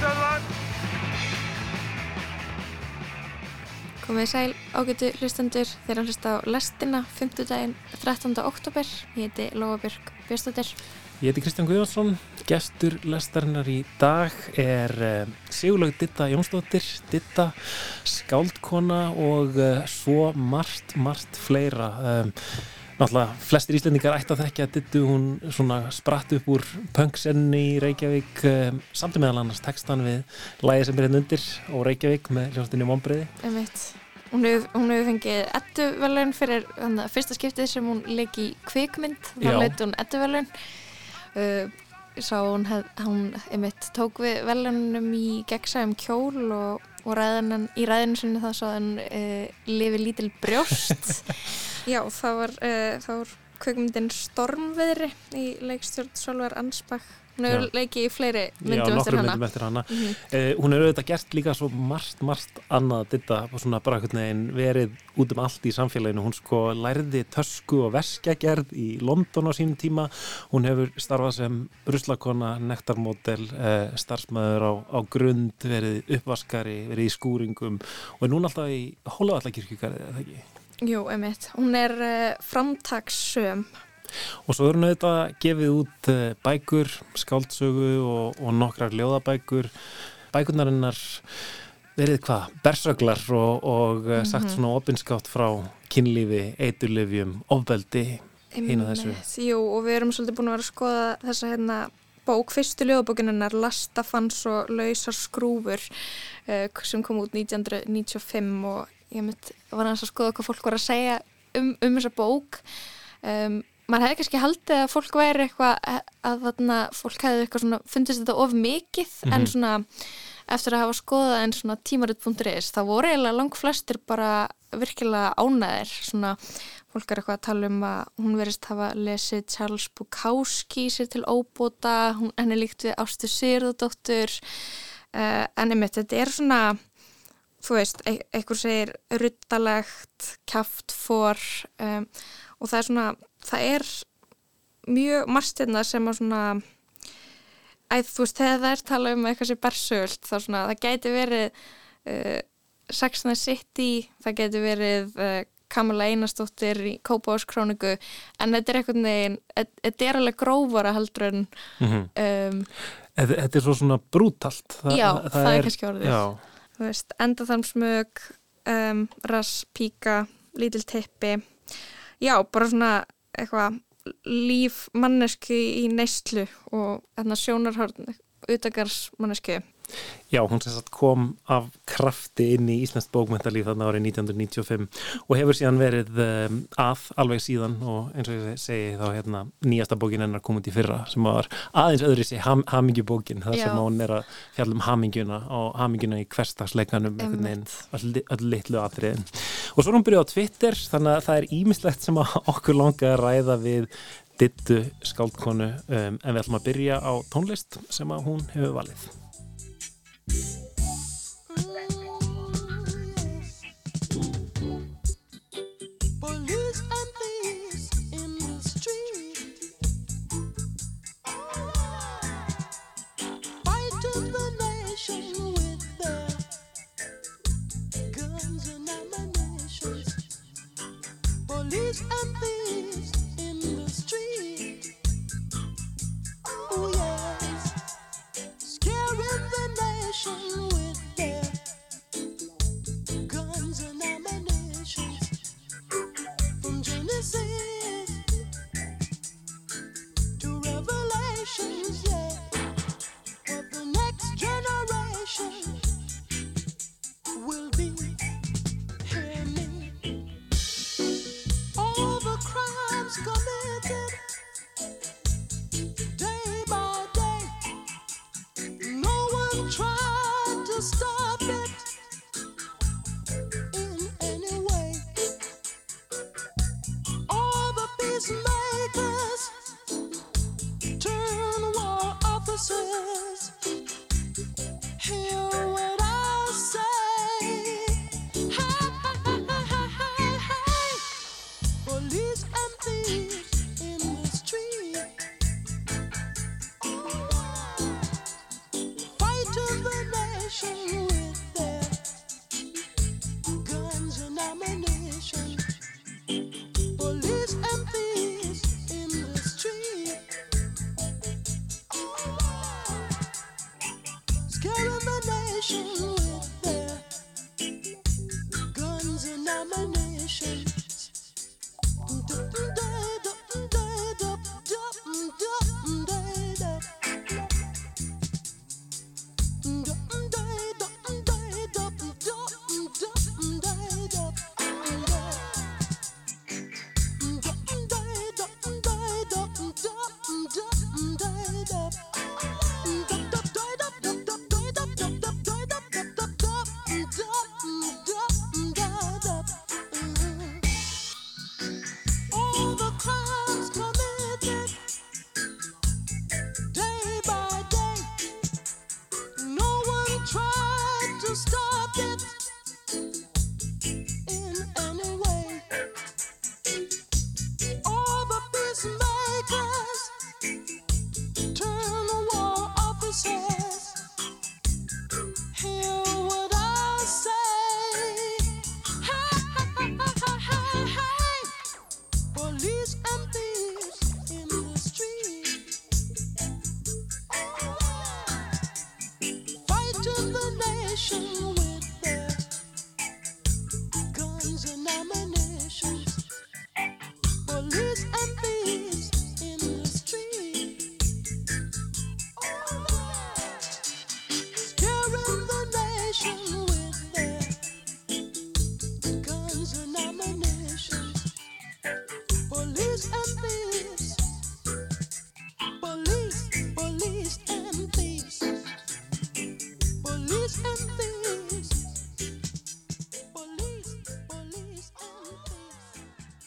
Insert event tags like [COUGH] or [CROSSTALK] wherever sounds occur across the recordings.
fjarlagsmyndstöðvar Komið í sæl ágætu hlustendur þegar að hlusta á lestina 5. daginn 13. oktober. Ég heiti Lóabjörg Björnstóttir. Ég heiti Kristján Guðjónsson, gestur lestarinnar í dag er uh, Sigurlaug Ditta Jónsdóttir, Ditta, skáldkona og uh, svo margt, margt fleira. Um, náttúrulega flestir íslendingar ætti að þekkja að Dittu hún svona spratt upp úr punksenni í Reykjavík um, samt meðal annars textan við lægi sem er hérna undir og Reykjavík með hljóstinni Mombriði. Hún hefur fengið ettuvelun fyrir þannig, fyrsta skiptið sem hún leiki kvikmynd, þá leiti hún ettuvelun uh, sá hún, hef, hún einmitt tók við velunum í gegnsæðum kjól og, og ræðinan, í ræðinu sinni þá svo hann uh, lifi lítil brjóst [LAUGHS] já það var, uh, það var kvökmyndin Stormveðri í leikstjórn Solver Ansbach hún hefur leikið í fleiri myndum eftir hana, myndum eftir hana. Mm -hmm. uh, hún hefur auðvitað gert líka svo margt, margt annað þetta svona bara veginn verið út um allt í samfélaginu hún sko lærði tösku og veskjagerð í London á sínum tíma hún hefur starfað sem ruslakona nektarmódel, uh, starfsmæður á, á grund, verið uppvaskari verið í skúringum og er núna alltaf í Hólavallakirkjugarið, eða ekki? Jú, emitt. Hún er uh, framtagssöm Og svo eru náttúrulega gefið út eh, bækur, skáldsögu og, og nokkrar ljóðabækur. Bækurnarinnar verið hvað? Bersöglar og, og mm -hmm. sagt svona opinskátt frá kynlífi, eiturlifjum, ofbeldi, hínu þessu. Jú, og við erum svolítið búin að vera að skoða þessa hérna bók, fyrstu ljóðabókininnar Lastafans og Lausar skrúfur sem kom út 1995 og ég myndi, var að skoða hvað fólk var að segja um, um þessa bók. Um, maður hefði kannski haldið að fólk væri eitthvað að þarna fólk hefði eitthvað svona fundist þetta of mikið mm -hmm. en mhm. svona eftir að hafa skoðað en svona tímarit.is þá voru eiginlega lang flestir bara virkilega ánæðir svona fólk er eitthvað að tala um að hún verist hafa lesið Charles Bukowski sér til óbóta, henni líkt við Ástu Sýrðardóttur uh, en einmitt þetta er svona þú veist, e einhver segir ruttalegt, kæftfor um, og það er svona það er mjög margstirna sem að svona æð, þú veist, þegar það er tala um eitthvað sem bersöld, þá svona, það gæti verið uh, Sex and the City það gæti verið uh, Kamala Einarstóttir í Kópavás króniku en þetta er eitthvað neginn þetta er alveg grófara heldur en mm -hmm. um, Þetta er svo svona brútalt Þa, Já, það, það er, kannski orðið Enda þann smög um, ras, píka, lítil tippi. Já, bara svona eitthvað líf mannesku í neistlu og sjónarhörn utakars mannesku Já, hún sem sagt kom af krafti inn í Íslands bókmyndalíf þarna árið 1995 og hefur síðan verið um, að alveg síðan og eins og ég segi þá hérna nýjasta bókin hennar kom út í fyrra sem var aðeins öðru sig ham, hamingjubókin þar Já. sem hún er að fjalla um hamingjuna og hamingjuna í hverstagsleikanum öll litlu atriðin. Og svo hún byrjuð á Twitter þannig að það er ímislegt sem okkur langa að ræða við dittu skáldkonu um, en við ætlum að byrja á tónlist sem hún hefur valið Peace.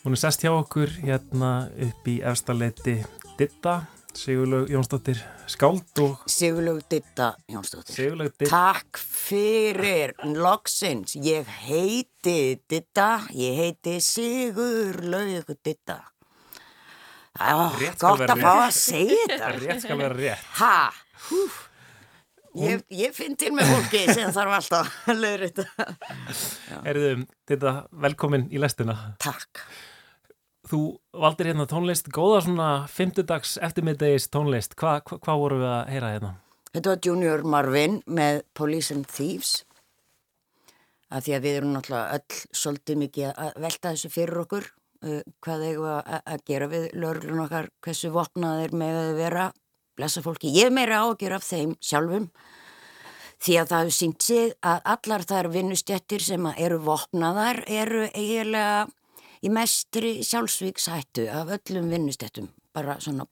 Hún er sest hjá okkur hérna upp í efstaleiti Ditta, Sigurlaug Jónsdóttir Skáld og Sigurlaug Ditta Jónsdóttir. Sigurlaug Ditta Takk fyrir loksins. Ég heiti Ditta, ég heiti Sigurlaug Ditta. Skal gott að fá að segja þetta. [LAUGHS] Rétt skal vera rétt Ha, húf. Ég, ég finn til með fólki sem þarf alltaf að lögur þetta. Erðu, Ditta, velkomin í lestina Takk. Þú valdir hérna tónlist, góða svona fymtudags eftirmiddegis tónlist Hva, hva, Hvað voru við að heyra hérna? Þetta var Junior Marvin með Police and Thieves. Af því að við erum náttúrulega öll svolítið mikið að velta þessu fyrir okkur. Uh, hvað eigum að, að gera við lögurlun okkar, hversu vopnaðir með að vera, blessa fólki. Ég er meira ágjör af þeim sjálfum. Því að það hefur sínt sig að allar þær vinnustjættir sem að eru vopnaðar eru eiginlega í mestri sjálfsvíkshættu af öllum vinnustjættum. Bara svona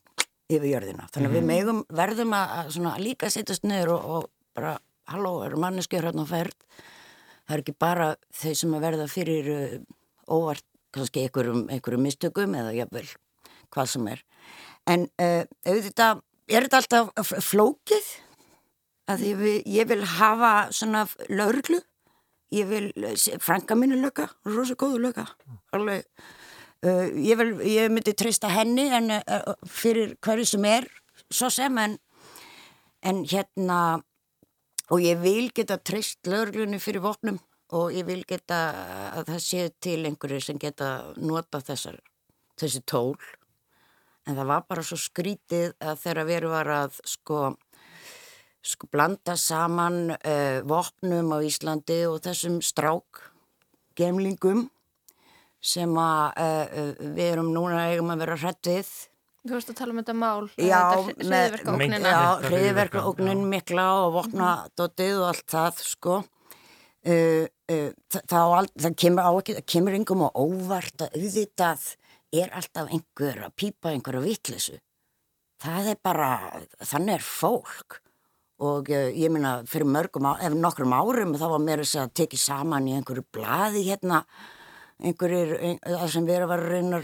yfir jörðina. Þannig að við megum, verðum að, að líka setjast niður og, og bara, halló, eru manneskjör hérna á ferð. Það er ekki bara þau sem að verða fyrir uh, óvart, kannski einhverjum, einhverjum mistökum eða jafnvel hvað sem er. En uh, auðvitað, er þetta alltaf flókið? Að vil, ég vil hafa svona lauruglu. Ég vil, eh, frænka mínu löka, rosa góðu löka. Alveg, uh, ég, vil, ég myndi treysta henni en uh, fyrir hverju sem er, svo sem, en, en hérna, og ég vil geta treyst lauruglunni fyrir vopnum og ég vil geta að það sé til einhverju sem geta nota þessar, þessi tól. En það var bara svo skrítið að þegar við erum var að sko, sko blanda saman uh, vopnum á Íslandi og þessum strák gemlingum sem að uh, við erum núna eigum að vera hrætt við. Þú veist að tala um þetta mál hriðverkaóknina Já, hriðverkaóknin mikla og vopnadótið og allt það, sko. Uh, uh, það, það, á al- það kemur á ekki, það kemur engum á óvart að auðvitað er alltaf einhver að pípa einhverja vitleysu. Það er bara, þannig er fólk. Og uh, ég meina, fyrir mörgum, ef nokkrum árum, þá var mér þess að tekið saman í einhverju blaði hérna, einhverjir, ein, það sem verið að reyna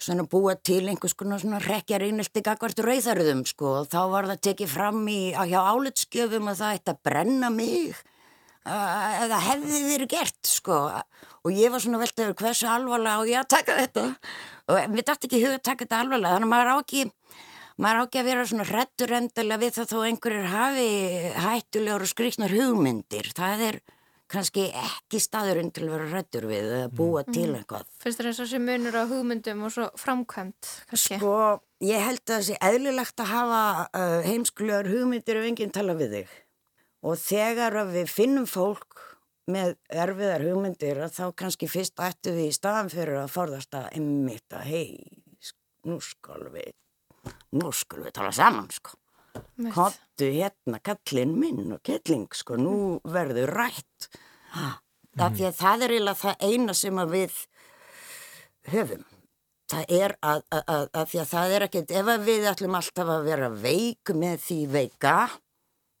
svona að búa til einhvers konar svona rekja reynilti gagvart rauðarðum sko. Og þá var það tekið fram í, að hjá álitskjöfum að það ætti að brenna mig það hefði verið gert sko. Og ég var svona veltið yfir hversu alvarlega og ég að taka þetta. Og við dætti ekki í hug að taka þetta alvarlega þannig að maður á ekki maður á ekki að vera svona hrettur endilega við það þó einhverjir hafi hættulegur og skrýknar hugmyndir. Það er kannski ekki staðurinn til að vera hrettur við eða búa til eitthvað. Finnst þér eins og sé munur á hugmyndum og svo framkvæmt, kannski? Sko, ég held að það sé eðlilegt að hafa uh, heimskulegar hugmyndir ef enginn tala við þig. Og þegar að við finnum fólk með erfiðar hugmyndir að þá kannski fyrst ættu við í staðan fyrir að forðast að emmitt að hei, nú skal við, nú skal við tala saman sko. Kottu hérna kallinn minn og kettling sko, nú verður rætt. Ha, af því að það er eiginlega það eina sem að við höfum. Það er að, að, að, að því að það er ekkert, ef við ætlum alltaf að vera veik með því veika,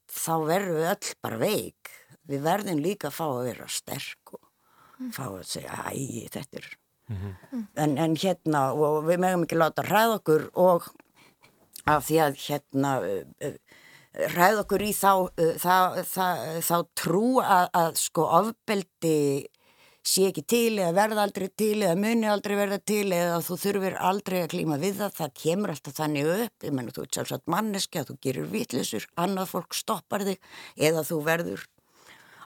þá verðum við öll bara veik. Við verðum líka að fá að vera sterk og fá að segja, æ, þetta er... En, en hérna, og við megum ekki láta ræða okkur og af því að hérna uh, uh, ræða okkur í þá, uh, það, það, þá trú að, að sko ofbeldi sé ekki til eða verða aldrei til eða muni aldrei verða til eða þú þurfir aldrei að klíma við það, það kemur alltaf þannig upp, ég menna þú ert sjálfsagt manneski að þú gerir vitlisur, annað fólk stoppar þig eða þú verður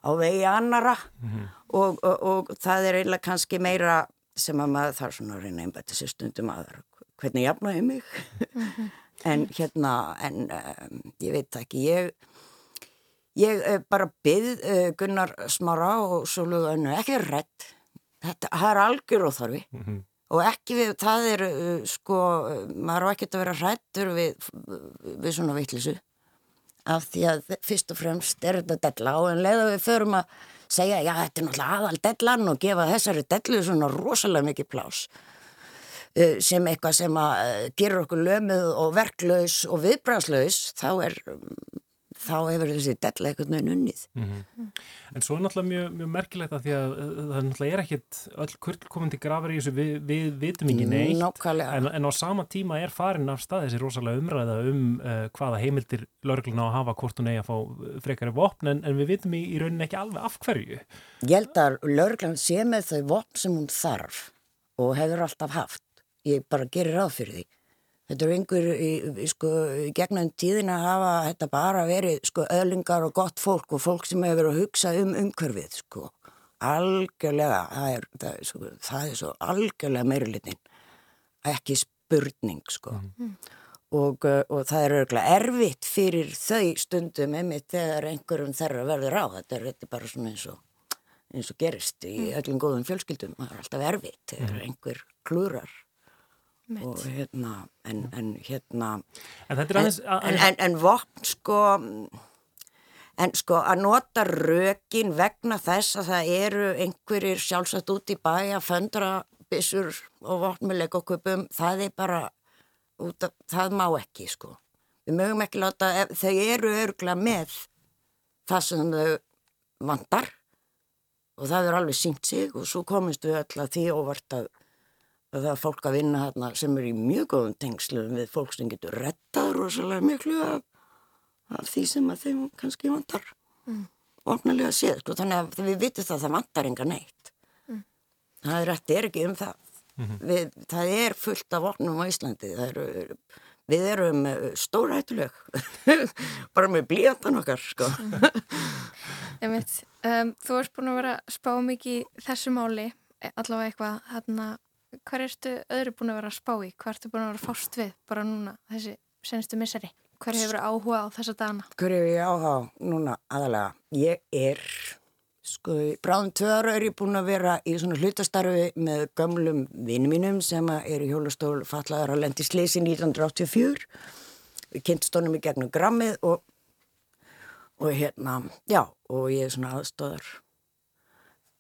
á vegi annara og, og, og það er eiginlega kannski meira sem að maður þarf svona að reyna einbætti sér stundum aðra, hvernig jafna ég mig en hérna en um, ég veit ekki. Ég ég uh, bara byð uh, Gunnar Smára og Sólu Önnu ekki rætt þetta er algjör óþarfi. Og ekki við, það er uh, sko, uh, maður á ekkert að vera rættur við, við svona vitlisu af því að fyrst og fremst er þetta della. Og en leiða við förum að segja, já þetta er náttúrulega aðal dellan og gefa þessari dellu svona rosalega mikið plás sem eitthvað sem að uh, gerur okkur lömuð og verklaus og viðbræðslaus þá er um, þá hefur þessi della eitthvað nöðin unnið En svo er náttúrulega mjög, mjög merkilegt að því að uh, það náttúrulega er ekkit öll kurl komin til grafar í þessu við, við vitum ekki neitt en, en á sama tíma er farin af stað þessi rosalega umræða um uh, hvaða heimildir lörgluna að hafa hvort hún eigi að fá uh, frekari vopn en, en við vitum í, í rauninni ekki alveg af hverju. Ég held að lauruglan sé með þau vopn sem hún þarf og hefur alltaf haft. Ég bara gerir ráð fyrir því. Þetta er einhver sko, gegnum tíðina að hafa þetta bara verið sko, öðlingar og gott fólk og fólk sem hefur verið að hugsa um umhverfið. Sko. Algjörlega, það er, það, er, sko, það er svo algjörlega meirilitin. Ekki spurning, sko. Og, uh, og það er örgulega erfitt fyrir þau stundum einmitt þegar einhverjum þeirra verður á. Þetta er, þetta er bara svona eins og, eins og gerist í öllum góðum fjölskyldum. Það er alltaf erfitt þegar einhver klúrar. Og hérna, en, en hérna, En er aðeins... að- en, en, en vopn sko, en sko að nota rökin vegna þess að það eru einhverjir sjálfsagt út í bæ að föndra byssur og vopnmuleik og kupum, það er bara, út af, það má ekki sko. Við mögum ekki láta, ef, þau eru örgla með það sem þau vantar og það er alveg sínt sig og svo komist við öll að því óvart að að það er fólk að vinna þarna sem er í mjög góðum tengslum við fólk sem getur rettað rosalega miklu af, af því sem að þeim kannski vantar. Mm. opnulega séð, sko, þannig að við vitum það að það vantar enga neitt. Það er rétt, er ekki um það. Við, það er fullt af opnum á Íslandi það eru Við erum stórættuleg, [LAUGHS] bara með blíðan okkar, sko. [LAUGHS] Um, þú ert búin að vera spá mikið í þessu máli, allavega eitthvað, hérna, hvað ertu öðru búin að vera að spá í? Hvað ertu búin að vera fást við bara núna, þessi senstu misseri? Hver hefur áhuga á þessa dana? Hver er ég áhuga á núna aðalega? Ég er, sko, bráðum tvö ára er ég búin að vera í svona hlutastarfi með gömlum vinnum mínum sem er í hjólastól fallaðar á lendi sleysi 1984. Við kynntstónum í gegnum grammið og, og hérna, já, og ég er svona aðstóðar.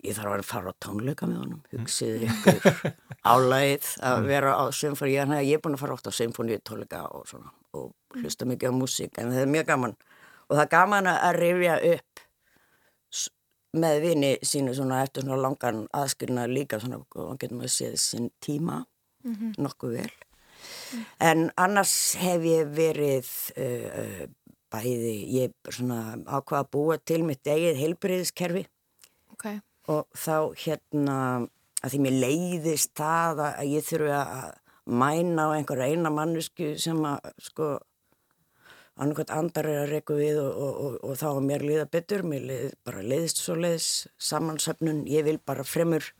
Ég þarf að fara á tónleika með honum, hugsið ykkur [LAUGHS] álægið að vera á symfóni. Ég, ég er búin að fara oft á symfóni tónleika og svona og hlusta mikið á músík en það er mjög gaman. Og það er gaman að rifja upp með vini sínu svona eftir svona langan aðskilna líka svona og hann getur maður séð sinn tíma nokkuð vel. En annars hef ég verið uh, uh, bæði ég er svona ákvað að búa til mitt eigið heilbriðiskerfi Ok, og þá hérna að því mér leiðist það að ég þurfi að mæna á einhver eina mannesku sem að sko annarkvæmt andar er að reyku við og, og, og, og þá að mér líða betur, mér leið, bara leiðist svo leiðis samansöfnun, ég vil bara fremur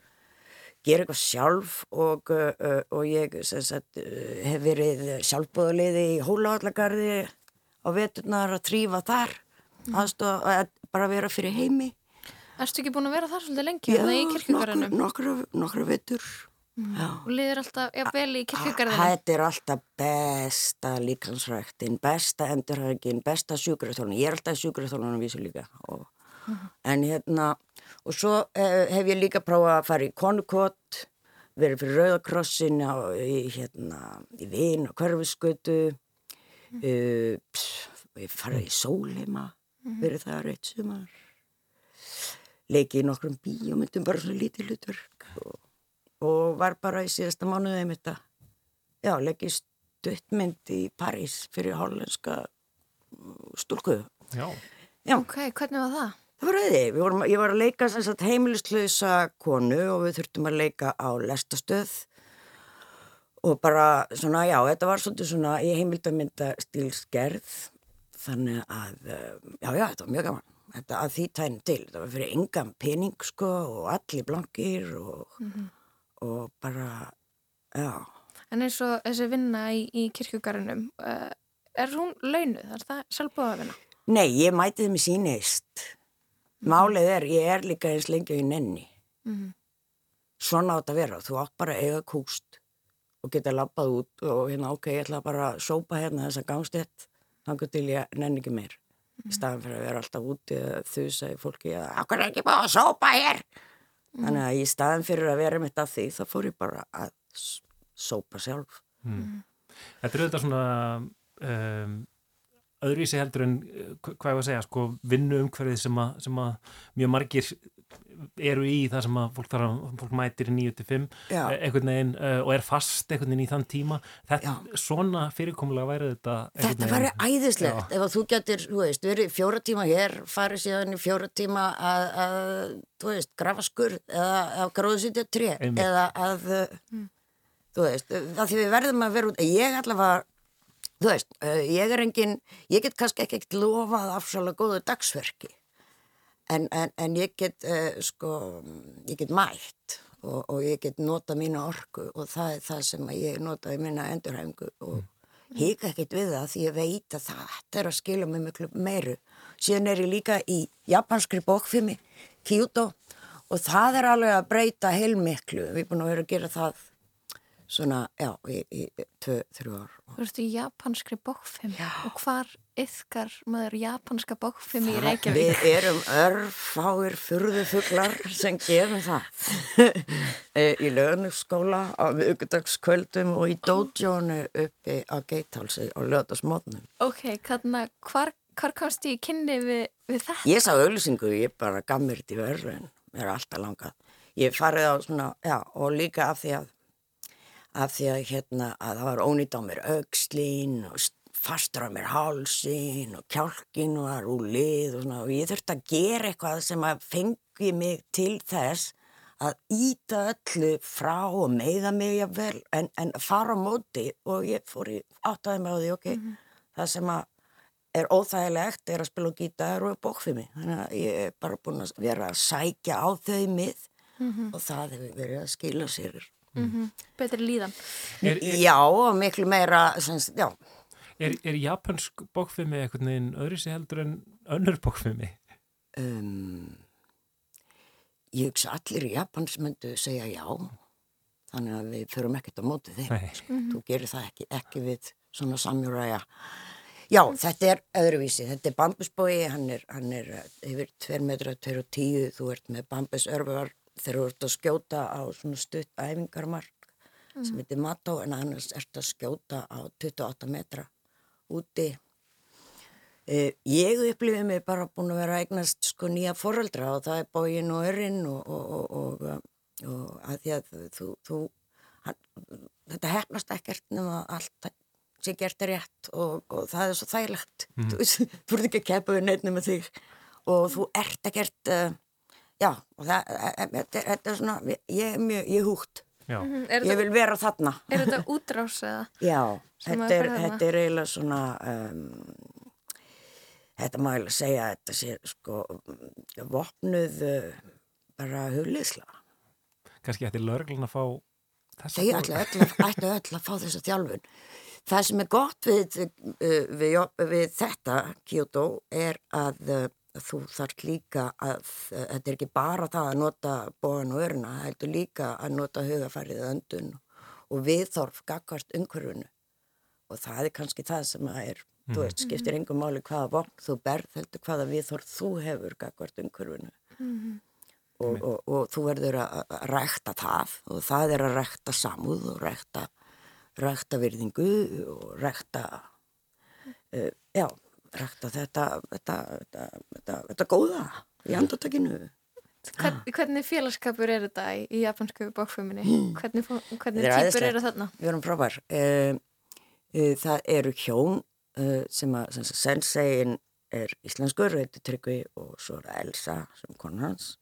gera eitthvað sjálf og, og ég sagt, hef verið sjálfbóðaliði í hólahallagarði á veturnar að trífa þar, aðstofa, að bara vera fyrir heimi Erstu ekki búin að vera þar svolítið lengi? Já, kirkjugarðinum? nokkru, vittur. Já. Og liður alltaf, já, vel í kirkjugarðinum? Þetta er alltaf besta líkansræktin, besta endurhægin, besta sjúkraþólun. Ég er alltaf í sjúkraþólunum vísu líka. Og, En hérna, og svo eh, hef ég líka prófað að fara í konukott, verið fyrir Rauðakrossin á, í, hérna, í Vin og Körfiskötu, mm. uh, ég farið í Sólheima, verið það reitt sumar. Leikið í nokkrum bíómyndum, bara svona lítið hlutverk og, og var bara í síðasta mánuðið einmitt að, já, leikið stuttmynd í París fyrir hollenska stúlku. Já. Já. Ok, hvernig var það? Það var reyði. Vorum, ég var að leika sem sagt heimilislausa konu og við þurftum að leika á lestastöð og bara svona, já, þetta var svolítið svona í heimildamynda stílsgerð þannig að, eh, já, já, þetta var mjög gaman. Þetta að því tænum til, þetta var fyrir engan pening sko og allir blankir og, og bara, já. En eins og þessi vinna í, í kirkjugarðinum, uh, er hún launuð? Er það sjálfbúða vinna? Nei, ég mæti þeim í sínist. Málið er, ég er líka eins lengi ég nenni. Svona átt að vera. Þú átt bara að eiga kúst og geta lappað út og hérna, ok, ég ætla bara að sópa hérna þessa gangstett þannig til ég nenni ekki meir. Í staðan fyrir að vera alltaf úti að þusa í fólki að okkur er ekki búið að sópa hér. Þannig að í staðan fyrir að vera mitt að því þá fór ég bara að sópa sjálf. Þetta er auðvitað svona um, öðruvísi heldur en hva- hvað ég var að segja, sko, vinnu umhverfið sem að, sem að mjög margir eru í það sem að fólk, þarf að, fólk mætir í 9-5 Já. einhvern veginn uh, og er fast einhvern veginn í þann tíma. Þetta, svona fyrirkomulega væri þetta Þetta væri æðislegt. Ef að þú getur, þú veist, verið fjóra tíma hér, farið síðan í fjóra tíma að, að þú veist, grafa skurð eða að gróðu sýtja tré Einmitt. eða að, þú veist, það því við verðum að vera út, ég allavega, þú veist, eh, ég er engin, ég get kannski ekki ekkert lofað afsalega góðu dagsverki en, en, en ég get, uh, sko, ég get mætt og, og ég get nota mína orku og það er það sem ég nota í minna endurhæfingu og hika ekkert við það því ég veit að það er að skila mig miklu meiru. Síðan er ég líka í japanskri bókfimi, Kyoto og það er alveg að breyta heilmiklu. Við erum búin að vera að gera það svona, já, í, í tvö, þrjú ár. Þú ert í japanskri bókfimi og hvar yðkar maður japanska bókfimi í Reykjavík? Við erum örfáir furðufuglar sem gerum það [LAUGHS] Eh, í lögnufskóla á viðgudagskvöldum og í dótjónu uppi á geithálsi á löðasmótnum. Ok, kannar, hvar, hvar komst ég í kynni við, við þetta? Ég sá auðlýsingu, ég bara gaf mér þetta í verðun, mér er alltaf langað. Ég farið á svona, já, og líka af því að, af því að hérna, að það var ónýtt á mér aukslín og st- fastur á mér hálsin og kjálkin og það rúlið og svona og ég þurfti að gera eitthvað sem að fengi mig til þess að íta öllu frá og meiða mig jafnvel en, en fara á móti og ég fór í áttaði mig á því, ok, það sem að er óþægilegt er að spila á gítar og bókfimi. Þannig að ég er bara búin að vera að sækja á þau mið og það hefur verið að skila sér. Betri líðan. Er, er, Já, og miklu meira, sem, já, er, er japansk bókfimi einhvern veginn öðru sér heldur en önnur bókfimi? um, ég hugsa allir í Japans myndu segja já. Þannig að við förum ekkert á móti þeim. Nei. Sko. Þú gerir það ekki, ekki við svona samjúræja. Já, þetta er öðruvísi. Þetta er bambusbói, hann er, hann er eh, yfir 2 metra, 2 og 10. Þú ert með bambusörfar þegar þú ert að skjóta á svona stutt æfingarmark sem heitir Mató en annars ert að skjóta á 28 metra úti. Eh, ég upplifið mig bara búin að vera eignast sko nýja foreldra og það er bógin og örinn og, og, og, og, og, og að því að þú, þú hann, þetta hefnast ekkert nema allt sem gert er rétt og, og það er svo þægilegt. Þú, veist, þú ert ekki að kepa við neitt nema þig og þú ert ekkert uh, já, og það eh, eh, þetta er- þetta er svona, ég er mjög, ég er húgt Já. Mhm, Er ég þetta, vil vera þarna er þetta útrás eða? [LAUGHS] Já, þetta að er, þetta er eiginlega svona, um, þetta má eiginlega segja að þetta sé sko vopnuð bara hugliðsla. Kannski ætti lörglun að fá öll, að- ættu öll að fá þessa þjálfun. Það sem er gott við, uh, við, við þetta, Kyoto, er að þú þarf líka að þetta er ekki bara það að nota bóðan og öruna, það heldur líka að nota hugafærið öndun og viðþorf gagvart umhverfunu og það er kannski það sem að er þú veist, skiptir engum máli hvaða vopn þú berð heldur hvaða viðþorf þú hefur gagvart umhverfunu og, og, og þú verður að rækta það og það er að rækta samúð og rækta, rækta virðingu og rækta uh, já, rækta þetta þetta, þetta, þetta, góða í andartakinu Hvern, hvernig félagskapur er þetta í, í japansku bókföminni? Hvernig, fó- hvernig Þetta er týpur eru þarna? Við erum frábær. Uh, uh, það eru hjón uh, sem að sem sagt, senseiin er íslenskur, heitir Tryggvi og svo er Elsa sem konar hans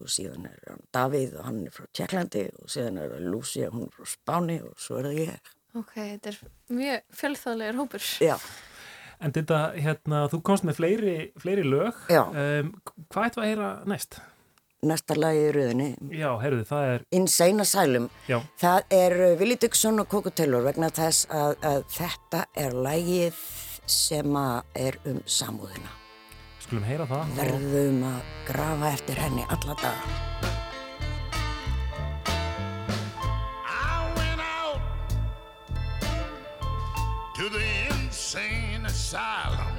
og síðan er hann Davíð og hann er frá Tjekklandi og síðan er það Lucia, hún er frá Spáni og svo er það ég. Ok, þetta er mjög fjölþáðlegur hópur. Já, En þetta, hérna, þú komst með fleiri, fleiri lög. Já. Um, hvað ættu að heyra næst? næsta lagi í rauðinni, Já, heyrðu, það er, Insane Asylum. já, Það er uh, Willi Dixon og Coco Taylor vegna þess að, að þetta er lagið sem er um samúðina. skulum heyra það. verðum að grafa eftir henni alla daga. Asylum.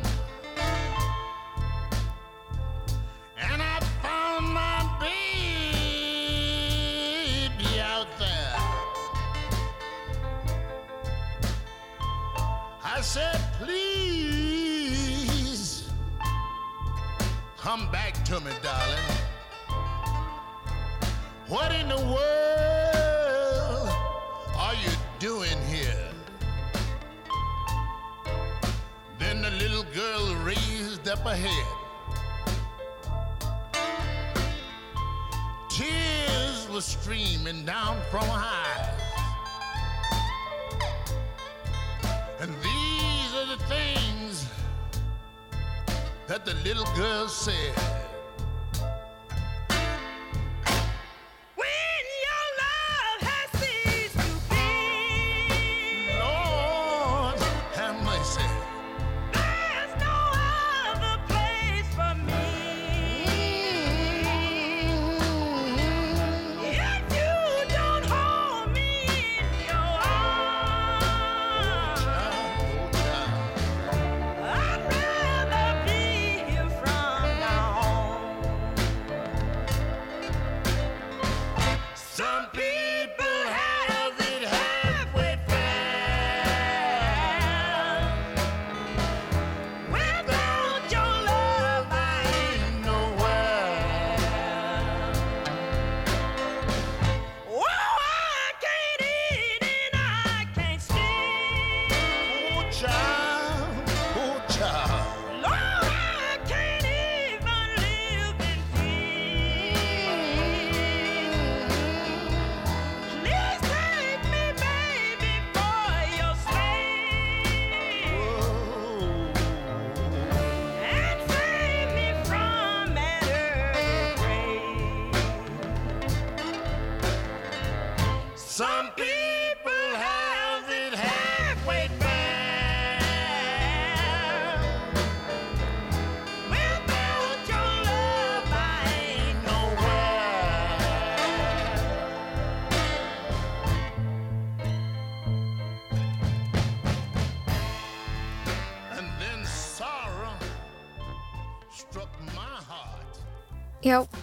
And I found my baby out there. I said, please come back to me, darling. What in the world are you doing here? Girl raised up her head. Tears were streaming down from her eyes. And these are the things that the little girl said.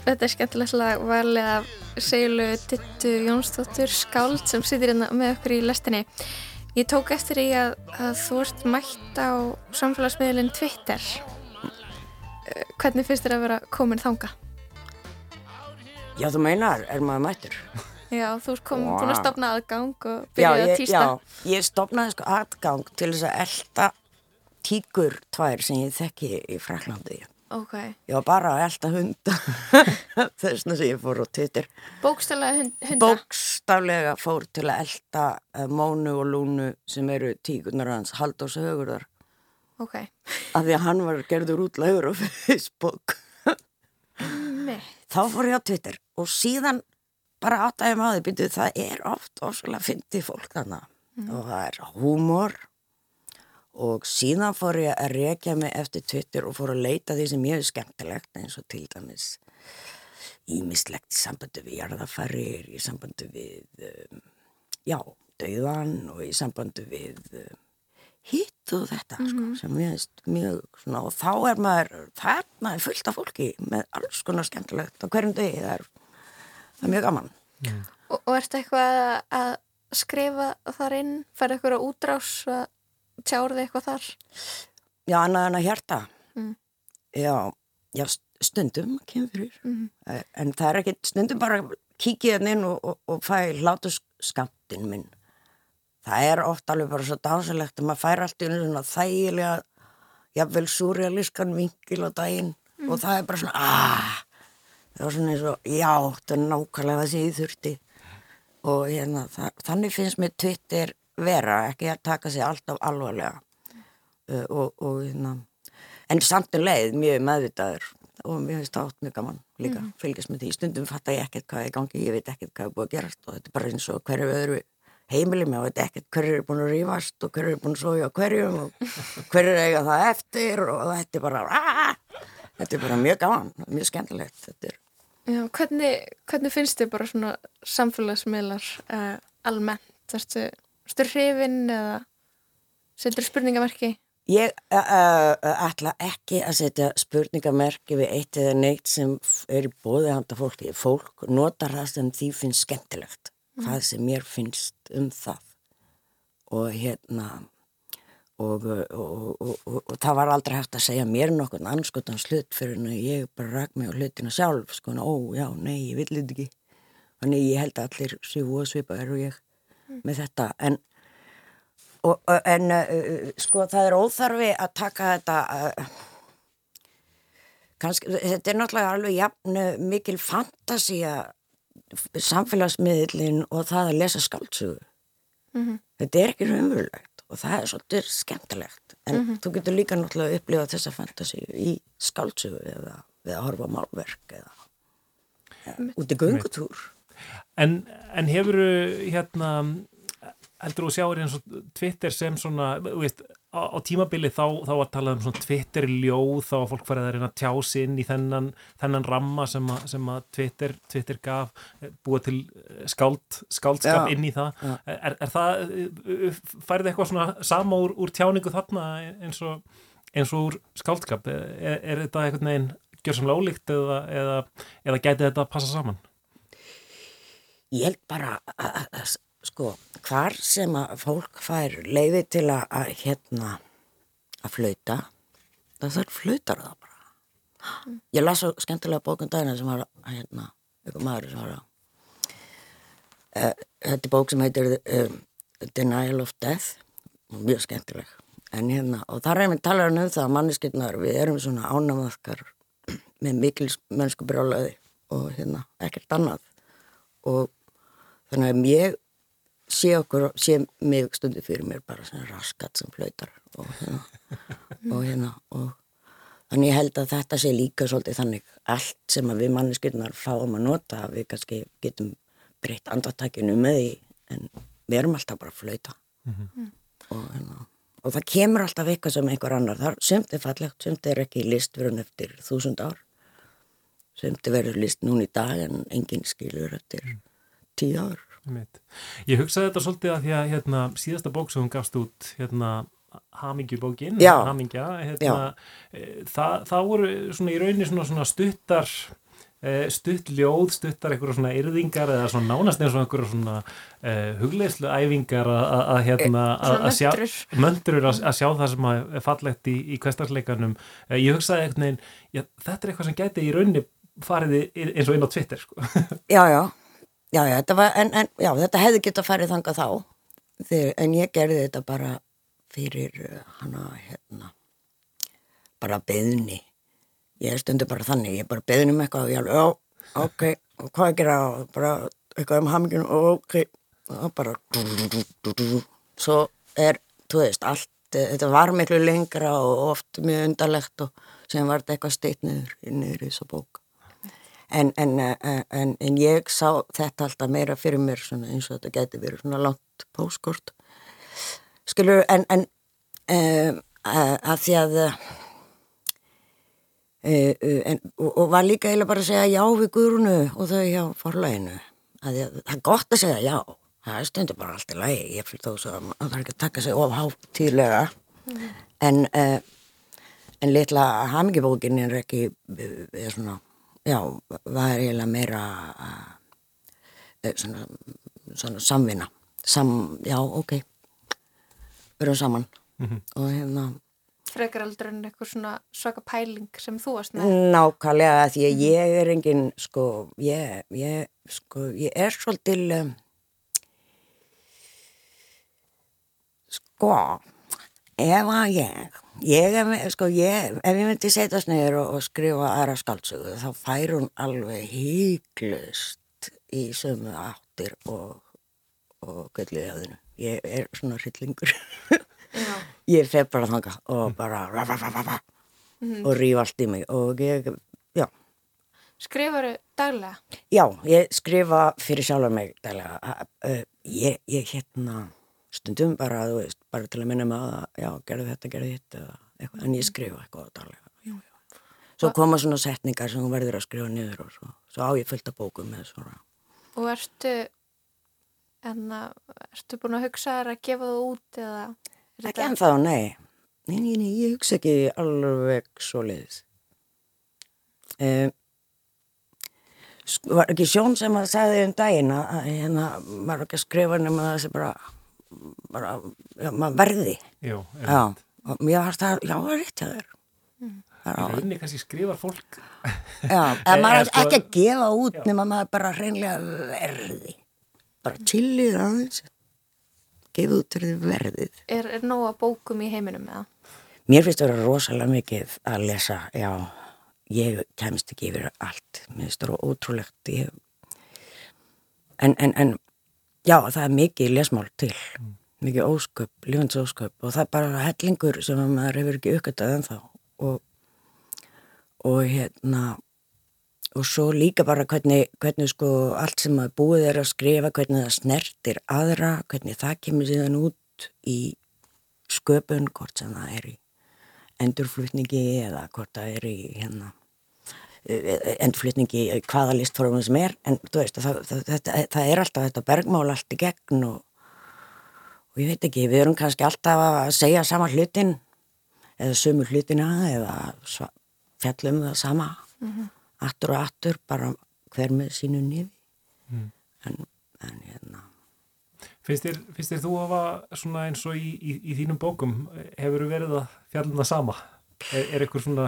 Þetta er skemmtilegt lag valið af Seilu Dittu Jónsdóttur Skáld sem situr hérna með okkur í lestinni. Ég tók eftir í að, að þú ert mætt á samfélagsmiðlinn Twitter. Eh, Hvernig finnst þér að vera komin þanga? Já, þú meinar, er maður mættur? [LAUGHS] Já, þú ert komin, búin að stopna aðgang og Já, byrja að týsta. já, ég stopnaði sko aðgang til þess að elda tíkur tvær sem ég þekki í Fraklandi. Ok, Ég var bara að elda hunda [LAUGHS] þessna sem ég fór á Twitter. bókstælega hund, hunda. Bókstaflega fór til að elda uh, Mónu og Lúnu sem eru tíkunar hans Halldórs Högurðar. Ok, af því að hann var gerður útlægur á [LAUGHS] Facebook. Þá fór ég á Twitter og síðan bara áttaði maður byrjuð það er oft ofslega fyndið fólk þarna. Og það er húmor og síðan fór ég að rekja mig eftir Twitter og fór að leita því sem ég hefur skemmtilegt eins og til dæmis ímislegt í sambandi við jarðafarir, í sambandi við, um, já, dauðan og í sambandi við um, hitt og þetta, sko, sem ég veist mjög svona, og þá er maður, þarna er fullt af fólki með alls konar skemmtilegt á hverjum degi, það er, það er mjög gaman. Og, og ertu eitthvað að skrifa þar inn? Færðu eitthvað á útrás að tjára þig eitthvað þar? Já, annað en að hjarta. Mm. Já, já, st- stundum kemur fyrir. Eh, En það er ekki, stundum bara kíkja hérna inn og, og, og fæ hlátu skamtinn minn. Það er oft alveg bara svo dásalegt að maður fær allt í einu svona þægilega, jafnvel súrealískan vinkil á daginn og það er bara svona, aah, það var svona eins og, já, þetta er nákvæmlega það sem ég þurfti og hérna, það, þannig finnst mér Twitter vera, ekki að taka sig alltaf alvarlega. Uh, og, og hérna, en samt um leið mjög meðvitaður og mér finnst það átt mjög gaman líka, fylgjast með því, stundum fatta ég ekkert hvað er gangi, ég veit ekkert hvað er búið að gerast og þetta er bara eins og hverju öðru heimili með og veit ekkert hverju er búin að rífast og hverju er búin að soja á hverjum og hverju er eiga það eftir og þetta er bara aah, þetta er bara mjög gaman, mjög skemmtilegt þetta er Já, hvernig, hvernig finnst þið bara svona samfélagsmiðlar uh, almennt? Ertu, ertu hrifin eða setur spurningamerki? Ég ætla ekki að setja spurningamerki við eitt eða neitt sem er í bóði handa fólki. Fólk notar það sem því finnst skemmtilegt. Hvað sem mér finnst um það. Og hérna, og, og, og, og, það var aldrei hægt að segja mér nokkurn anskotans hlut fyrir en ég bara rak mig á hlutina sjálf. Sko, ó, já, nei, ég vil þetta ekki. Þannig ég held að allir séu og svipaður og ég með þetta. En Og, en sko það er óþarfi að taka þetta kannski, þetta er náttúrulega alveg jafn mikil fantasía samfélagsmiðlin og það að lesa skáldsögu. Þetta er ekki raunverulegt og það er svolítið skemmtilegt. En þú getur líka náttúrulega að upplifa þessa fantasíu í skáldsögu eða við að horfa málverk eða, eða út í göngutúr En, en hefur hérna heldur þú sjáir eins og Twitter sem svona, þú veist, á, á tímabili þá, þá var talað um svona Twitter ljóð þá var fólk farið að reyna að tjá sig inn í þennan, þennan ramma sem, að, sem að Twitter, Twitter gaf eh, búið til eh, skáld, skáldskap Já, inn í það. já. Er, er það, eh, færið eitthvað svona sama úr, úr tjáningu þarna eins og, eins og úr skáldskap? Er, er þetta eitthvað neginn gjör sem lálíkt eða, eða, eða gæti þetta að passa saman? Ég held bara að, sko, hvar sem að fólk fær leiði til að, að hérna að flauta, það þarf flautar það bara. Ég las svo skemmtilega bókun dagina sem var að, hérna, ykkur maður sem var að uh, þetta er bók sem heitir um, Denial of Death mjög skemmtileg en hérna, og þar er mér talar um það að manneskirnar, við erum svona ánamaðkar með mikil mennsku brjálaði og hérna, ekkert annað og þannig að ég sé okkur, sé mig stundu fyrir mér bara svona raskat sem flautar og hérna, [LAUGHS] og hérna og þannig ég held að þetta sé líka svolítið þannig allt sem að við manneskirnar fáum að nota, við kannski getum breytt andartakinu með því en við erum alltaf bara að flauta. Og, hérna, og það kemur alltaf eitthvað sem einhver annar þar, sumt er fallegt, sumt er ekki list verið eftir þúsund ár. Sumt er verið list núna í dag en enginn skilur eftir tíu ár. Einmitt. Ég hugsaði þetta svolítið að því að hérna, síðasta bók sem hún gafst út hérna, hamingjubókin hamingja, hérna, e, það, það voru svona í rauninni svona, svona stuttar e, stutt ljóð, stuttar einhverja svona yrðingar eða svona nánast eins og einhverja svona e, hugleislu æfingar að- hérna að, Svona að sjá möntrur. að, sjá það sem að er fallegt í, í kvestarsleikanum e, ég hugsaði já, þetta er eitthvað sem gæti í rauninni farið í- eins og inn á Twitter sko. Já, já, já, já, þetta var, en, en já, þetta hefði getað farið þangað þá, Þegar, en ég gerði þetta bara fyrir uh, hana, hérna, bara beðni. Ég stundu bara þannig, ég bara beðni um eitthvað og ég alveg, já, ok, og hvað að gera, og bara eitthvað um haminginu, ok, og bara, svo er, þú veist, allt, eh, þetta var miklu lengra og oft mjög undarlegt og sem var þetta eitthvað steitt niður, niður í þessu bók. En, en, eh, en, en ég sá þetta alltaf meira fyrir mér svona, eins og þetta geti verið svona langt póskort skilur, en, en, um, að, að því að uh, en, og, og var líka eiginlega bara að segja já við Guðrunu og þau hjá forlæginu það er gott að segja já. Það er stundur bara allt í lagi. Ég fyrir þó að það er ekki að taka sig of hátíðlega. En uh, en litla hamingibókin er ekki er svona, já, var eiginlega meira uh, svona, svona samvinna. Sam, já, ok. Við erum saman. Og hérna frekar aldrei en eitthvað svona svaka pæling sem þú varst með? Nákvæmlega því að ég er engin sko, ég, ég sko, ég er svolítil um, sko ef að ég ég er, sko, ég, ef ég myndi setjast niður og, og skrifa aðra skáldsögu þá fær hún alveg híklust í sömu áttir og, og gölluðjáðinu ég er svona hryllingur. [LAUGHS] Ég fer bara þanga og bara ra, ra, ra, ra, ra, og ríf allt í mig og ég, já, skrifaru daglega? Já, ég skrifa fyrir sjálfur mig dælega, uh, ég, ég hérna stundum bara, þú veist, bara til að minna mig að, já, gerðu þetta, gerðu þetta en ég skrifa eitthvað já. Svo koma svona setningar sem hún verður að skrifa niður og svo, svo á ég fullt af bókum með svona. og ertu en ertu búin að hugsa þér að gefa það út eða Ekki ennþá, nei. Nei, nei, nei, ég hugsa ekki alveg svo leiðis. Um, var ekki Sjón sem að sagði um daginn að að hérna var ekki að skrifa nema þessi bara, bara, já, maður verði. Já, Já, og mér varst það, já, það er rétt hjá þér. Það er á- rauninni kannski skrifar fólk Já, [LAUGHS] en maður Eh, er sko- ekki að gefa út Já. nema maður bara hreinlega verði. Bara chillið aðeins. Gefa út fyrir verðið. er, er nóga bókum í heiminum eða Mér finnst það vera rosalega mikið að lesa, já, ég kemst ekki yfir allt, mér finnst það ótrúlegt, ég... en, en, en, já, það er mikið lesmál til, mikið ósköp, lífans ósköp og það er bara hellingur sem að maður hefur ekki aukvitað ennþá. Og, og hérna, og svo líka bara hvernig, hvernig sko allt sem að búið er að skrifa, hvernig það snertir aðra, hvernig það kemur síðan út í sköpun, hvort sem það er í endurflutningi eða hvort það er í hérna eh, endurflutningi í hvaða listformum sem er en þú veist, það, það, það, það er alltaf þetta bergmál allt í gegn og, og ég veit ekki, við erum kannski alltaf að segja sama hlutin eða sömu hlutina eða sva- fjallum það sama aftur og aftur, bara hver með sínu nifi en, en hérna. Finnst þér, finnst þér þú hafa svona eins og í, í, í þínum bókum hefur verið að fjallum það sama? Er, er eitthvað svona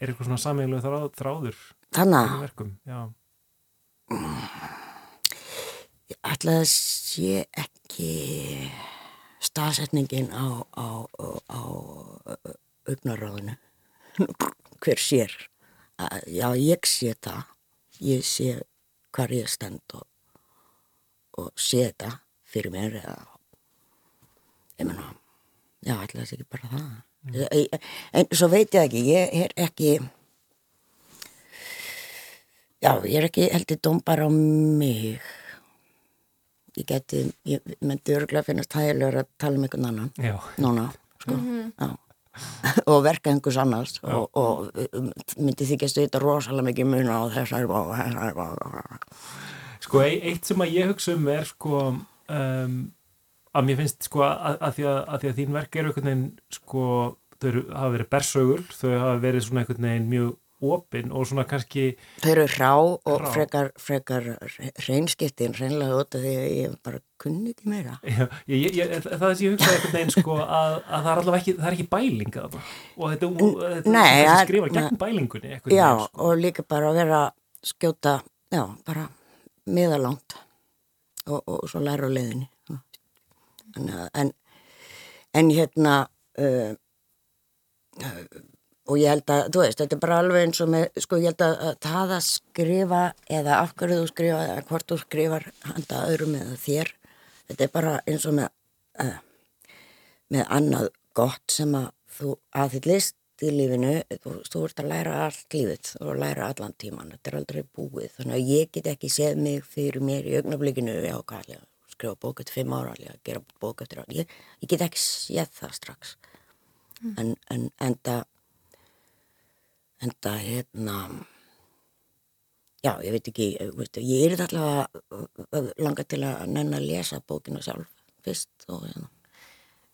er eitthvað svona sameiginlega þráð, þráður þannig þínum verkum? Já, ætla að sé ekki staðsetningin á, á, á, á augnaráðinu. [LAUGHS] Hver sér? Að- já ég sé það. Ég sé hvar ég stend og, og sé þetta fyrir mér eða ég menna já ætla að sé ekki bara það en, svo veit ég ekki ég er ekki já ég er ekki heldur dómbar á mig. Ég geti, ég myndi örgulega finnast hægilegur að tala um einhvern annan já, núna, sko, já. [LAUGHS] Og verka einhvers annars og, og um, myndi þykjast þetta rosalega mikið muna á þessar og þessar og Sko, e- eitt sem að ég hugsa um er sko um, að mér finnst sko að, að, því, að, að því að þín verk eru einhvern veginn sko, þau hafa verið bersögur, þau hafa verið svona einhvern veginn mjög opin og svona kannski þau eru hrá og Hrá. frekar, frekar reynskiptin reynlega út af því að ég bara kunni ekki meira Já, ég, ég, ég, það er sem ég hugsaði einhvern veginn sko að, að það er allavega ekki, það er ekki bæling að það og þetta, þetta nei, þessi að- skrifa gegn bælingunni já, veginn, sko. og líka bara að vera að skjóta, já, bara miðalangt og, og svo læra á leiðinni en, en, en hérna uh, og ég held að, þú veist, þetta er bara alveg eins og með, sko, ég held að, að það að skrifa eða af hverju þú skrifa eða hvort þú skrifar handa öðrum eða þér, þetta er bara eins og með uh, með annað gott sem að þú aðhyllist í lífinu, þú, þú ert að læra allt lífið, þú ert að læra allan tíman, þetta er aldrei búið, þannig að ég get ekki séð mig fyrir mér í augnablikinu, já, hvað, skrifa bók eftir fimm ára, alveg gera bók eftir ára. Ég, ég get ekki séð það strax. En, en enda, enda, hérna, já, ég veit ekki, eh, veistu, ég er allavega langa til að nenn að lesa bókina sjálf fyrst og hérna.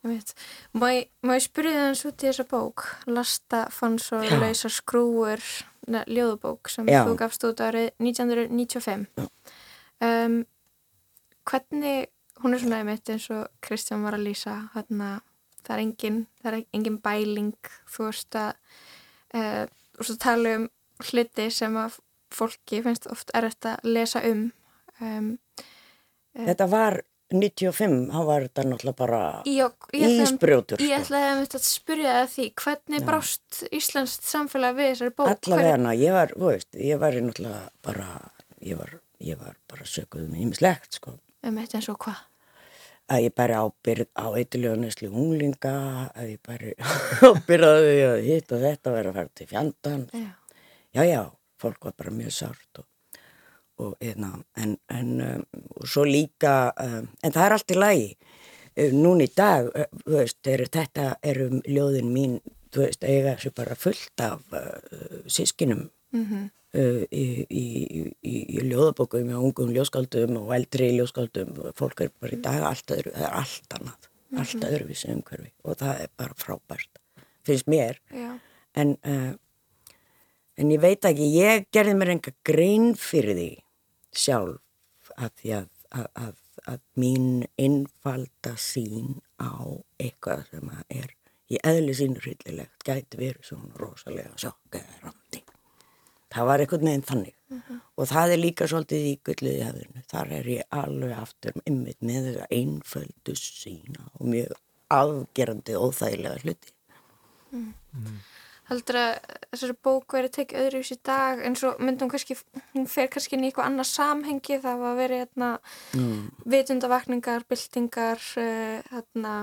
Má ég, spyrja það eins út í þessa bók Lasta svo Já. lausar skrúur ne, ljóðubók sem Já. þú gafst út árið 1995 um, Hvernig hún er svona einmitt eins og Kristján var að lýsa hérna, það er engin það er engin bæling þú veist að uh, veist að tala um hluti sem að fólki finnst oft erfitt að lesa um um Þetta var 95, þá var þetta náttúrulega bara Já, ég ætlaði- ísbrjótur. Ég Sko. ætlaði að, að spyrja það því, hvernig Já. brást Íslands samfélag við þessari bók? Allavega hana, ég var, þú veist, ég var náttúrulega bara, ég var, ég var bara sökuð með ýmislegt, sko. Um eitt eins og hvað? Að ég bæri ábyrð á eitthiljóðnesli unglinga, að ég bæri [LAUGHS] ábyrð á því að hitt og þetta verið að fara til fjandan. Já. Já, já, fólk var bara mjög sárt og, og eðna, en, en um, og svo líka, um, en það er allt í lagi. Uh, Núna í dag, uh, þú veist, er, þetta eru ljóðin mín, þú veist, eiga þessu bara fullt af uh, sískinum Mm uh, í, í, í, í ljóðabókum og ungum ljóðskáldum og eldri ljóðskáldum. Fólk er bara í dag allt öðru það er allt annað, allt öðruvísi umhverfi og það er bara frábært finnst mér. Já. en, uh, en ég veit ekki ég gerði mér enga grein fyrir því sjálf að því að, að, að, að mín einfalda sín á eitthvað sem að er í eðli sínu hryllilegt gæti verið svona rosalega sjokkerandi það var einhvern veginn þannig. Og það er líka svolítið í gulluði hefðinu þar er ég alveg aftur ymmit með þessa einföldu sína og mjög afgerandi óþægilega hluti. Heldur að þessari bók verið tekið öðruvis í dag eins og myndum kannski, hún fer kannski inn í eitthvað annað samhengi, það var verið hérna mm. vitundavakningar, byltingar, uh, hérna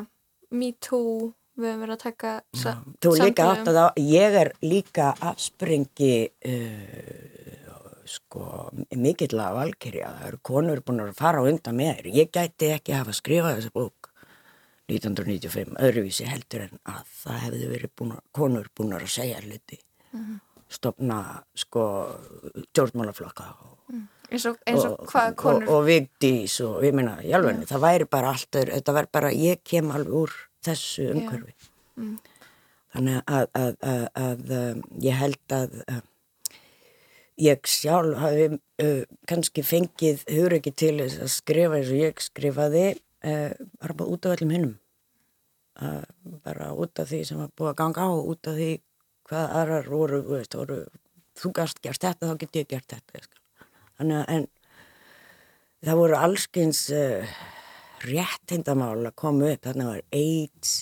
Me Too, við höfum verið að taka sa samtali um- að ég er líka afsprengi uh, sko mikill af valkyrja, það eru konur búin að fara undan með þér, ég gæti ekki hafa skrifað þessa bók 1995, öðruvísi heldur en að það hefði verið búin, konur búin að segja hluti, stopna sko stjórnmálaflokka og, eins og, eins og hvað konur og, og vigdís og ég í alveg, það væri bara allt, þetta væri bara, ég kem alveg úr þessu umhverfi. Þannig að, að, að, að um, ég held að uh, ég sjálf hafi uh, kannski fengið hugur ekki til að skrifa eins og ég skrifaði uh, bara bara út af öllum hinnum. Uh, bara út af því sem var búið að ganga á, út af því hvað aðrar voru, veist, voru, þú gast gert þetta, þá get ég gert þetta. Þannig að en, það voru allskins uh, réttindamál að koma upp, þannig var AIDS,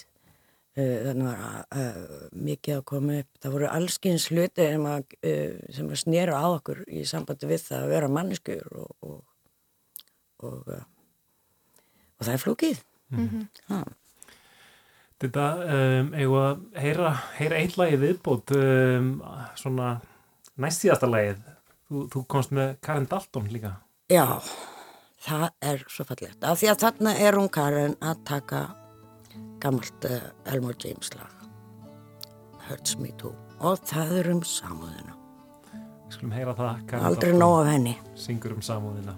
uh, þannig var uh, mikið að koma upp, það voru allskins hluti sem að, uh, sem að snýra á okkur í sambandi við það að vera manneskur og, og, og, uh, og það er flókið. Mm -hmm. Þetta, um, eigum að heyra, heyra eitt lagi viðbót, um, svona næst síðasta lagið. Þú, þú komst með Karen Dalton líka. Já, það er svo fallegt. Af því að þarna er hún Karen að taka gammalt uh, Elmore James lag. Hurts Me Too. Og það er um samúðina. Við skulum heyra það. Karen Aldrei nóg af henni. Syngur um samúðina.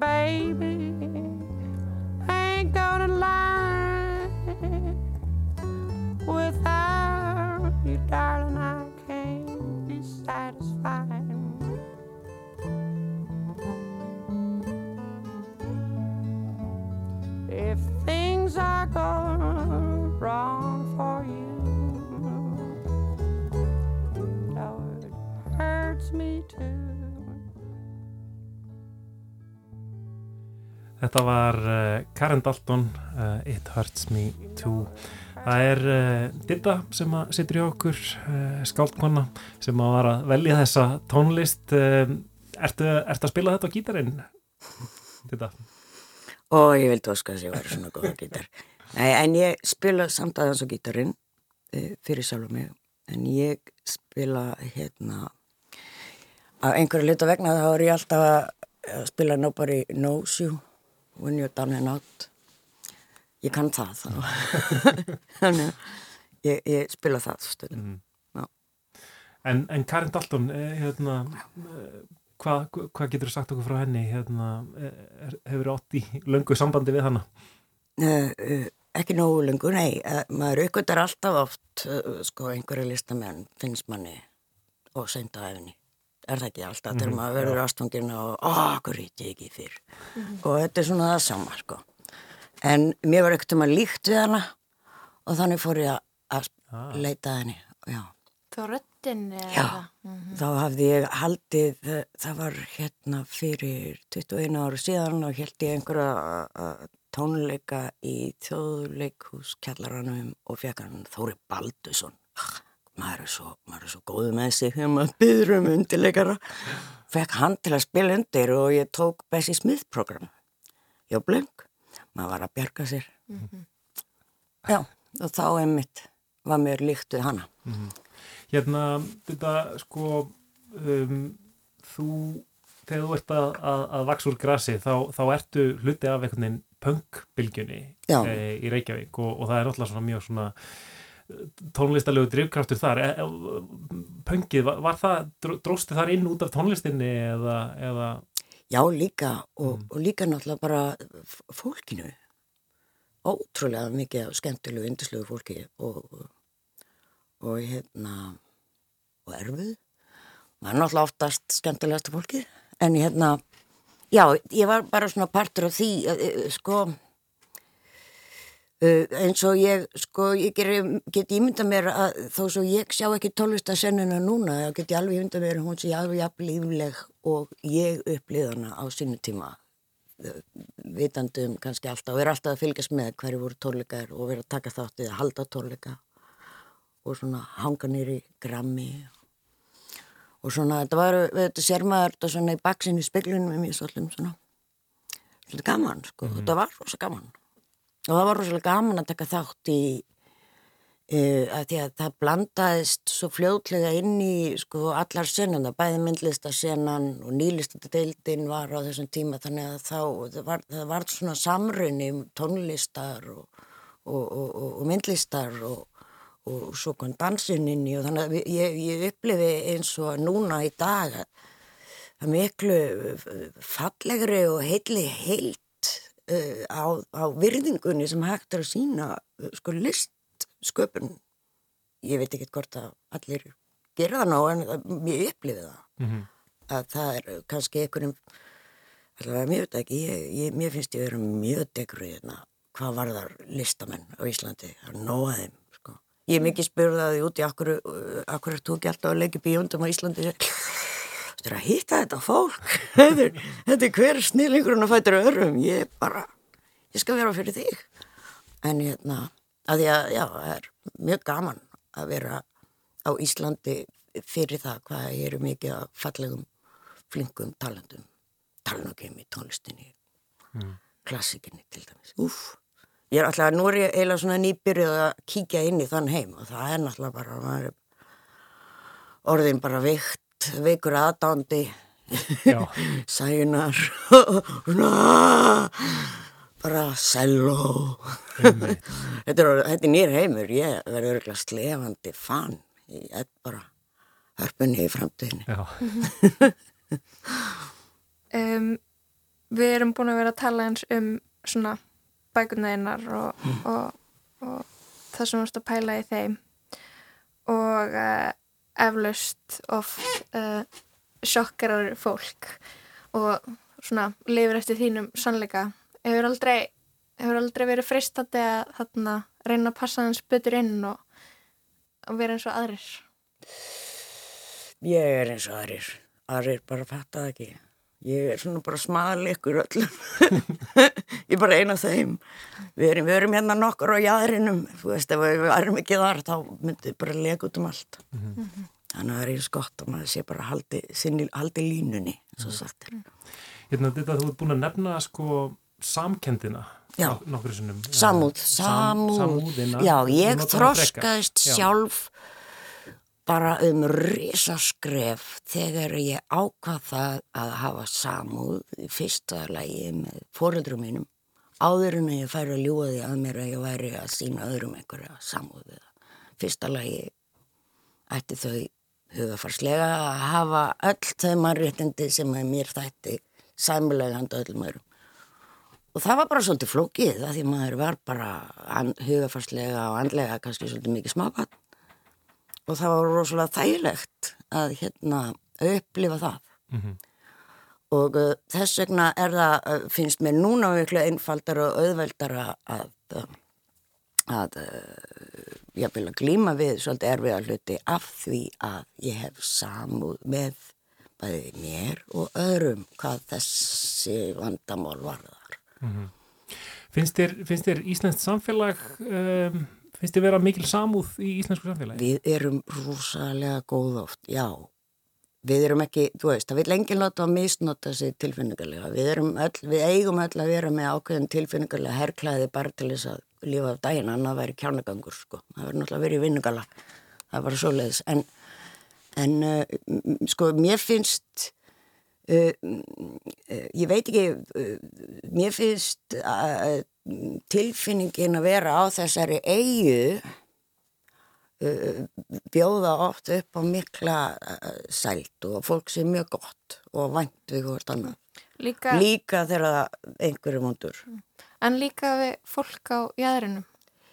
Baby. Þetta var uh, Karen Dalton, uh, It Hurts Me Too. Það er uh, Didda sem að situr hjá okkur, skáldkonna, sem að var að velja þessa tónlist. Ertu, ertu að spila þetta á gítarinn? Didda? og ég vildi þess að ég væri svona góða gítar Nei, en ég spila samt aðeins á gítarinn fyrir sjálf mig en ég spila hérna á einhverju lita vegna þá er ég alltaf að spila Nobody Knows You When You're Down and Out ég kann það þannig ég, ég spila það stundum En, en Karen Dalton, eh, hérna, eh, hvað hva getur þú sagt okkur frá henni? Hérna, eh, er, hefur átt í löngu sambandi við hana? Ekki nógu lengur, nei, maður aukvöldar alltaf oft, sko, einhverju listamenn finnst manni og seinda efni. Er það ekki alltaf þegar Mhm, maður verður ástfangin og, hvað rýtti ég ekki fyrr. Og þetta er svona það sama, sko. En mér var ekkert um að líkt við hana og þannig fór ég að Ah. leita henni, já. Þá röttin Já, þá hafði ég haldið, það var hérna fyrir 21 ára síðan og held ég einhverja tónleika í þjóðleikhús kjallaranum og fekk hann Þóri Baldusson. Maður er svo, maður er svo góð með sig þegar maður byður um undirleikara. Fekk hann til að spila undir og ég tók Bessie Smith program. Já, blöng. Maður var að bjarga sér. Já, og þá einmitt var mér líkt við hana. Hérna, þetta sko um, þú þegar þú ert að, að, að vaks úr grasi þá, þá ertu hluti af einhvern veginn punkbylgjunni e, í Reykjavík og, og það er alltaf svona mjög svona tónlistarlegu drifkraftur þar. E, e, punkið, var, það dró- dróstu þar inn út af tónlistinni eða, eða? Já, líka og, og líka náttúrulega bara fólkinu. Ótrúlega mikið skemmtilegu, indislegu fólki og, og hérna og erfið. Maður er náttúrulega oftast skemmtilegasta fólki en hérna já, ég var bara svona partur af því eh, sko Uh, eins og ég, sko, ég geri, get ímynda mér að þó svo ég sjá ekki tónlistasennuna núna, þá get ég alveg ímynda mér að hún sé alveg jafn lífleg og ég upplýðana á sínu tíma. Uh, vitandi um kannski alltaf og er alltaf að fylgjast með hverju voru tónleikar og vera að taka þátt við að halda tónleika og svona hanga nýri grammi. Og svona, þetta var, þetta sér maður þetta svona í baksinu speglunum með mér svolítið svona, svolítið gaman, sko, þetta var rosa gaman og það var rosalega gaman að taka þátt í uh, að því að það blandaðist svo fljótlega inn í sko allar senuna, bæði myndlistasenan og nýlistadeildin var á þessum tíma þannig að þá það var, það var svona samrunni um tónlistar og, og, og, og, myndlistar og, svo kom dansininni og þannig að ég, ég upplifi eins og núna í dag að miklu fallegri og heilli heilt uh, á, á virðingunni sem hægt er að sína uh, sko listsköpun ég veit ekki hvort að allir gera það ná en það- ég upplifi það Mhm. að það er kannski einhverjum allavega veit ekki, ég, ég, mér finnst ég vera mjög degruð hérna, hvað var þar listamenn á Íslandi, að þeim, sko. Ég er mikið spurðið að því út í akkur, akkur er þú ekki alltaf að leggja bíóndum á Íslandi, þetta er að hitta þetta fólk, [LAUGHS] þetta er, er hver snillingurinn að fæta öðrum, ég bara, ég skal vera fyrir þig. En hérna, að því að, já, það er mjög gaman að vera á Íslandi fyrir það hvað ég eru mikið að fallegum, flinkum talandum, talanogum í tónlistinni, klassikinni til dæmis. Úf, ég er alltaf, nú er ég eiginlega svona nýbyrjuð að kíkja inn í þann heim og það er náttúrulega bara, orðin bara veikt, veikur aðdándi, [LAUGHS] sænar, [LAUGHS] bara selló. [LAUGHS] Þetta er, þetta er nýr heimur, ég verður örgulega slefandi fann í ett bara hörpunni í framtíðinni. Um, við erum búin að vera að tala eins um svona bækunæðinar og, og, og það sem varst að pæla í þeim. Og uh, eflaust oft uh, sjokkarar fólk og svona lifir eftir þínum sannleika. Hefur aldrei, hefur aldrei verið freistandi að þarna, reyna að passa hans betur inn og, og vera eins og aðrir? Ég er eins og aðrir, aðrir bara fatta það ekki. Ég er svona bara smaðleikur öllum. [LAUGHS] ég er bara eina þeim. Við erum, við erum hérna nokkur á jæðrinum, þú veist, ef við erum ekki þar þá myndum við bara lega út um allt. Þannig að það er eins gott að maður sé bara haldi, sinni, haldi línunni, svo sagt er. hérna þetta þú ert búin að nefna sko samkendina Já. Samúð, Sam- samúð. Samúðina. Já, ég þroskaðist Já. Bara um risaskref þegar ég ákvað það að hafa samúð í fyrsta lagi með fóreldrum mínum áður en ég færi að ljúga því að mér að ég væri að sína öðrum einhverja samúð fyrsta lagi ætti þau hugafarslega að hafa öll þau mannréttindi sem að mér þætti sæmulega handa öllum öðrum Og það var bara svolítið flókið að því maður var bara hugafarslega og andlega kannski svolítið mikið smábann. Og það var rosalega þægilegt að hérna upplifa það. Mhm. Og uh, þess vegna er það, uh, finnst mér núna miklu einfaldara og auðveldara að, uh, að uh, ég vil að glíma við svolítið erfiða hluti af því að ég hef samúð með bæði mér og öðrum hvað þessi vandamál varðar. Finnst þér, finnst þér Íslands samfélag, um, finnst þér vera mikil samúð í íslensku samfélagi? Við erum rosalega góð oft, já. Við erum ekki, þú veist, það vil enginn láta að misnota sig tilfinningarlega. Við, öll, við eigum öll að vera með ákveðin tilfinningarlega herrklæði bara til þess að lifa af daginn, annað væri kjánagangur, sko. Það verður náttúrulega verið í vinnugala. Það er bara svoleiðis. En, en m- sko, mér finnst, uh, ég veit ekki, uh, mér finnst uh, tilfinningin að vera á þessari eigu bjóða oft upp á mikla sælt og fólk sé mjög gott og vænt við hvort annað. líka, Líka þegar einhverju múndur. en líka við fólk á jæðrinum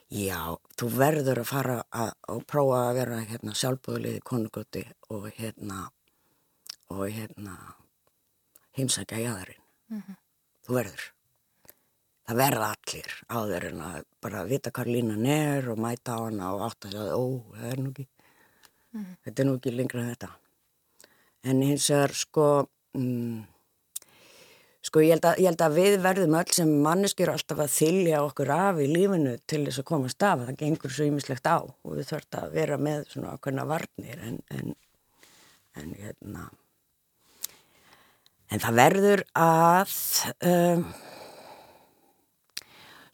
Já, þú verður að fara að, að prófa að vera hérna sjálfbúðliði konugöti og hérna og hérna heimsækja jæðarinn. Þú verður. Það verða allir áður en að bara vita hvað línan er og mæta á hana og átt að segja, ó, það er nú ekki, þetta er nú ekki lengra en þetta. En hins vegar sko, mm, sko ég held, að, ég held að við verðum öll sem manneskjur alltaf að þylja okkur af í lífinu til þess að komast af, það gengur svo ýmislegt á og við þurft að vera með svona okkurna varnir en, en, en hérna, en það verður að, um,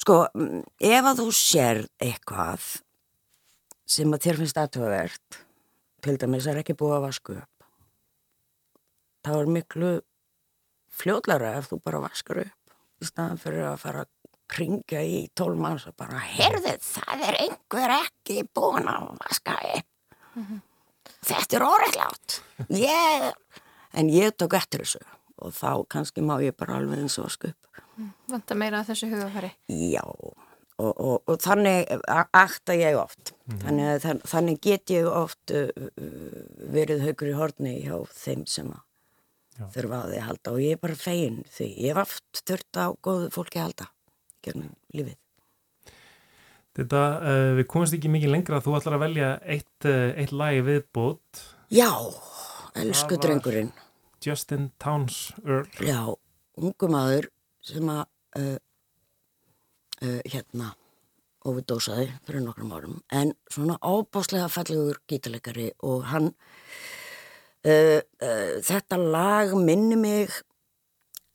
Sko, mm, ef að þú sér eitthvað sem að þér finnst aðtöðavert, til dæmis er ekki búið að vasku upp, þá er miklu fljóðlara ef þú bara vaskar upp í staðan fyrir að fara að kringja í tól manns og bara, herðið, það er einhver ekki búin að vaska upp. Þetta er órættlátt. Ég... En ég tók eftir þessu og þá kannski má ég bara alveg eins og vaska upp. vanta meira að þessu hugafæri Já, og, og, og þannig akta ég oft. Þannig, að þann- þannig get ég oft uh, verið haugur í horni hjá þeim sem þurfa að halda og ég er bara fegin því ég hef haft þurft á góðu fólki að halda gegnum lífið. Þetta, uh, við komumst ekki mikið lengra þú ætlar að velja eitt, uh, eitt lagi viðbót Já, elsku var- drengurinn. Justin Towns Earl. Já, ungu maður sem að uh, uh, hérna overdósaði fyrir nokkrum árum en svona ábáslega fallegur gítarleikari og hann uh, þetta lag minni mig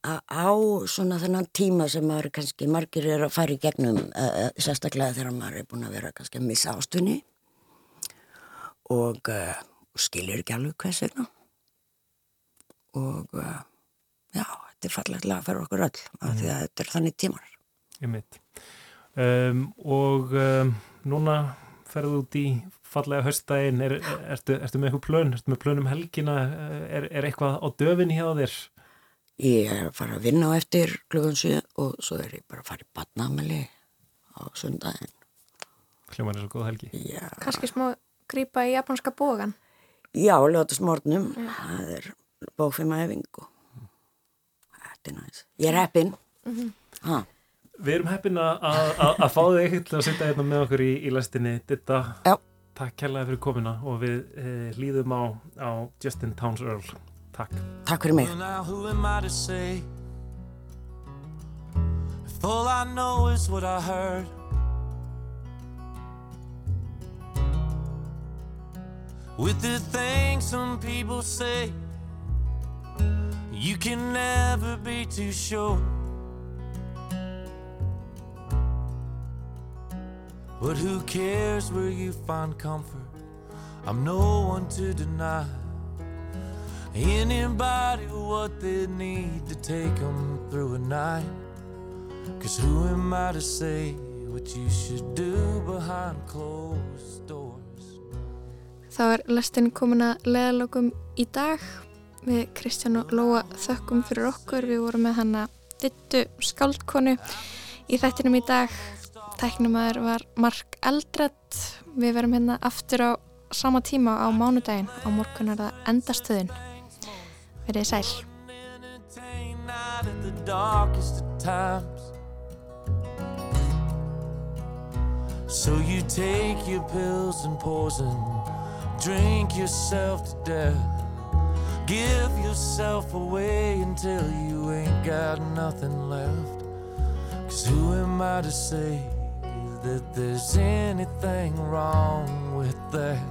að á svona þennan tíma sem maður kannski margir er að fara í gegnum sérstaklega þegar maður er búin að vera kannski að missa ástunni og skilur ekki alveg hvers vegna og uh, já, þetta er fallegt lag fyrir okkur öll af því að þetta er þannig tímar. Í mitt um, og um, núna ferðu út í fallega höstdægin er, ertu, ertu með eitthvað plön? Ertu með plön um helgina? Er, er eitthvað á döfinni hjá þér? Ég er að fara að vinna á eftir klukkan 7 og svo er ég bara að fara í badnamæli á sundaginn hljómar er svo góð helgi. Kanski smá grípa í japanska bógan. já ljótast morgnum það er bókfima efing og þetta er næst ég er heppin. Ha, Við erum heppin að, að, að- að fá þig til að sitja hérna með okkur í, í lestinni. Ditta, Já. takk kærlega fyrir komina og við eh, hlýðum á, á Justin Towns Earl. Takk. Takk fyrir mig. All I know is what I heard. With the things some people say, you can never be too sure. But who cares where you find comfort? I'm no one to deny. Anybody what they need to take them through a night. Cause who am I to say what you should do behind closed doors? Þá er lestin komin að leðalokum í dag. Við Kristján og Lóa þökkum fyrir okkur. Við vorum með hana dittu skáldkonu í þættinum í dag. Tæknumæður var Mark Eldredd. Við verum hérna aftur á sama tíma á mánudaginn. Á morgun er það endastöðin. Verið sæl. So you take your pills and poison, drink yourself to death. Give yourself away until you ain't got nothing left. Cause who am I to say that there's anything wrong with that?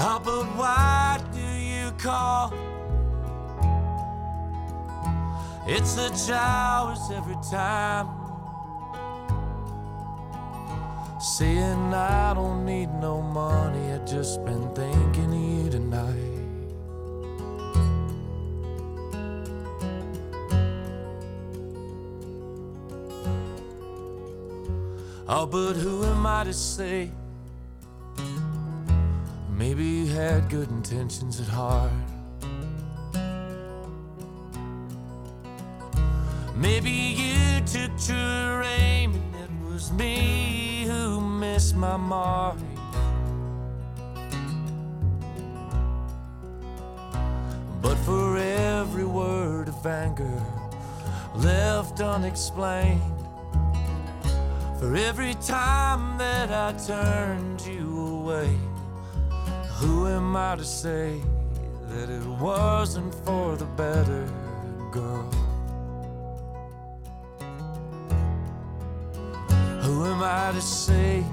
Oh, but why do you call? It's the showers every time. Saying I don't need no money, I just been thinking of you tonight. Oh, but who am I to say? Maybe you had good intentions at heart. Maybe you took true aim and it was me my mark. But for every word of anger left unexplained, for every time that I turned you away, who am I to say that it wasn't for the better, girl? Who am I to say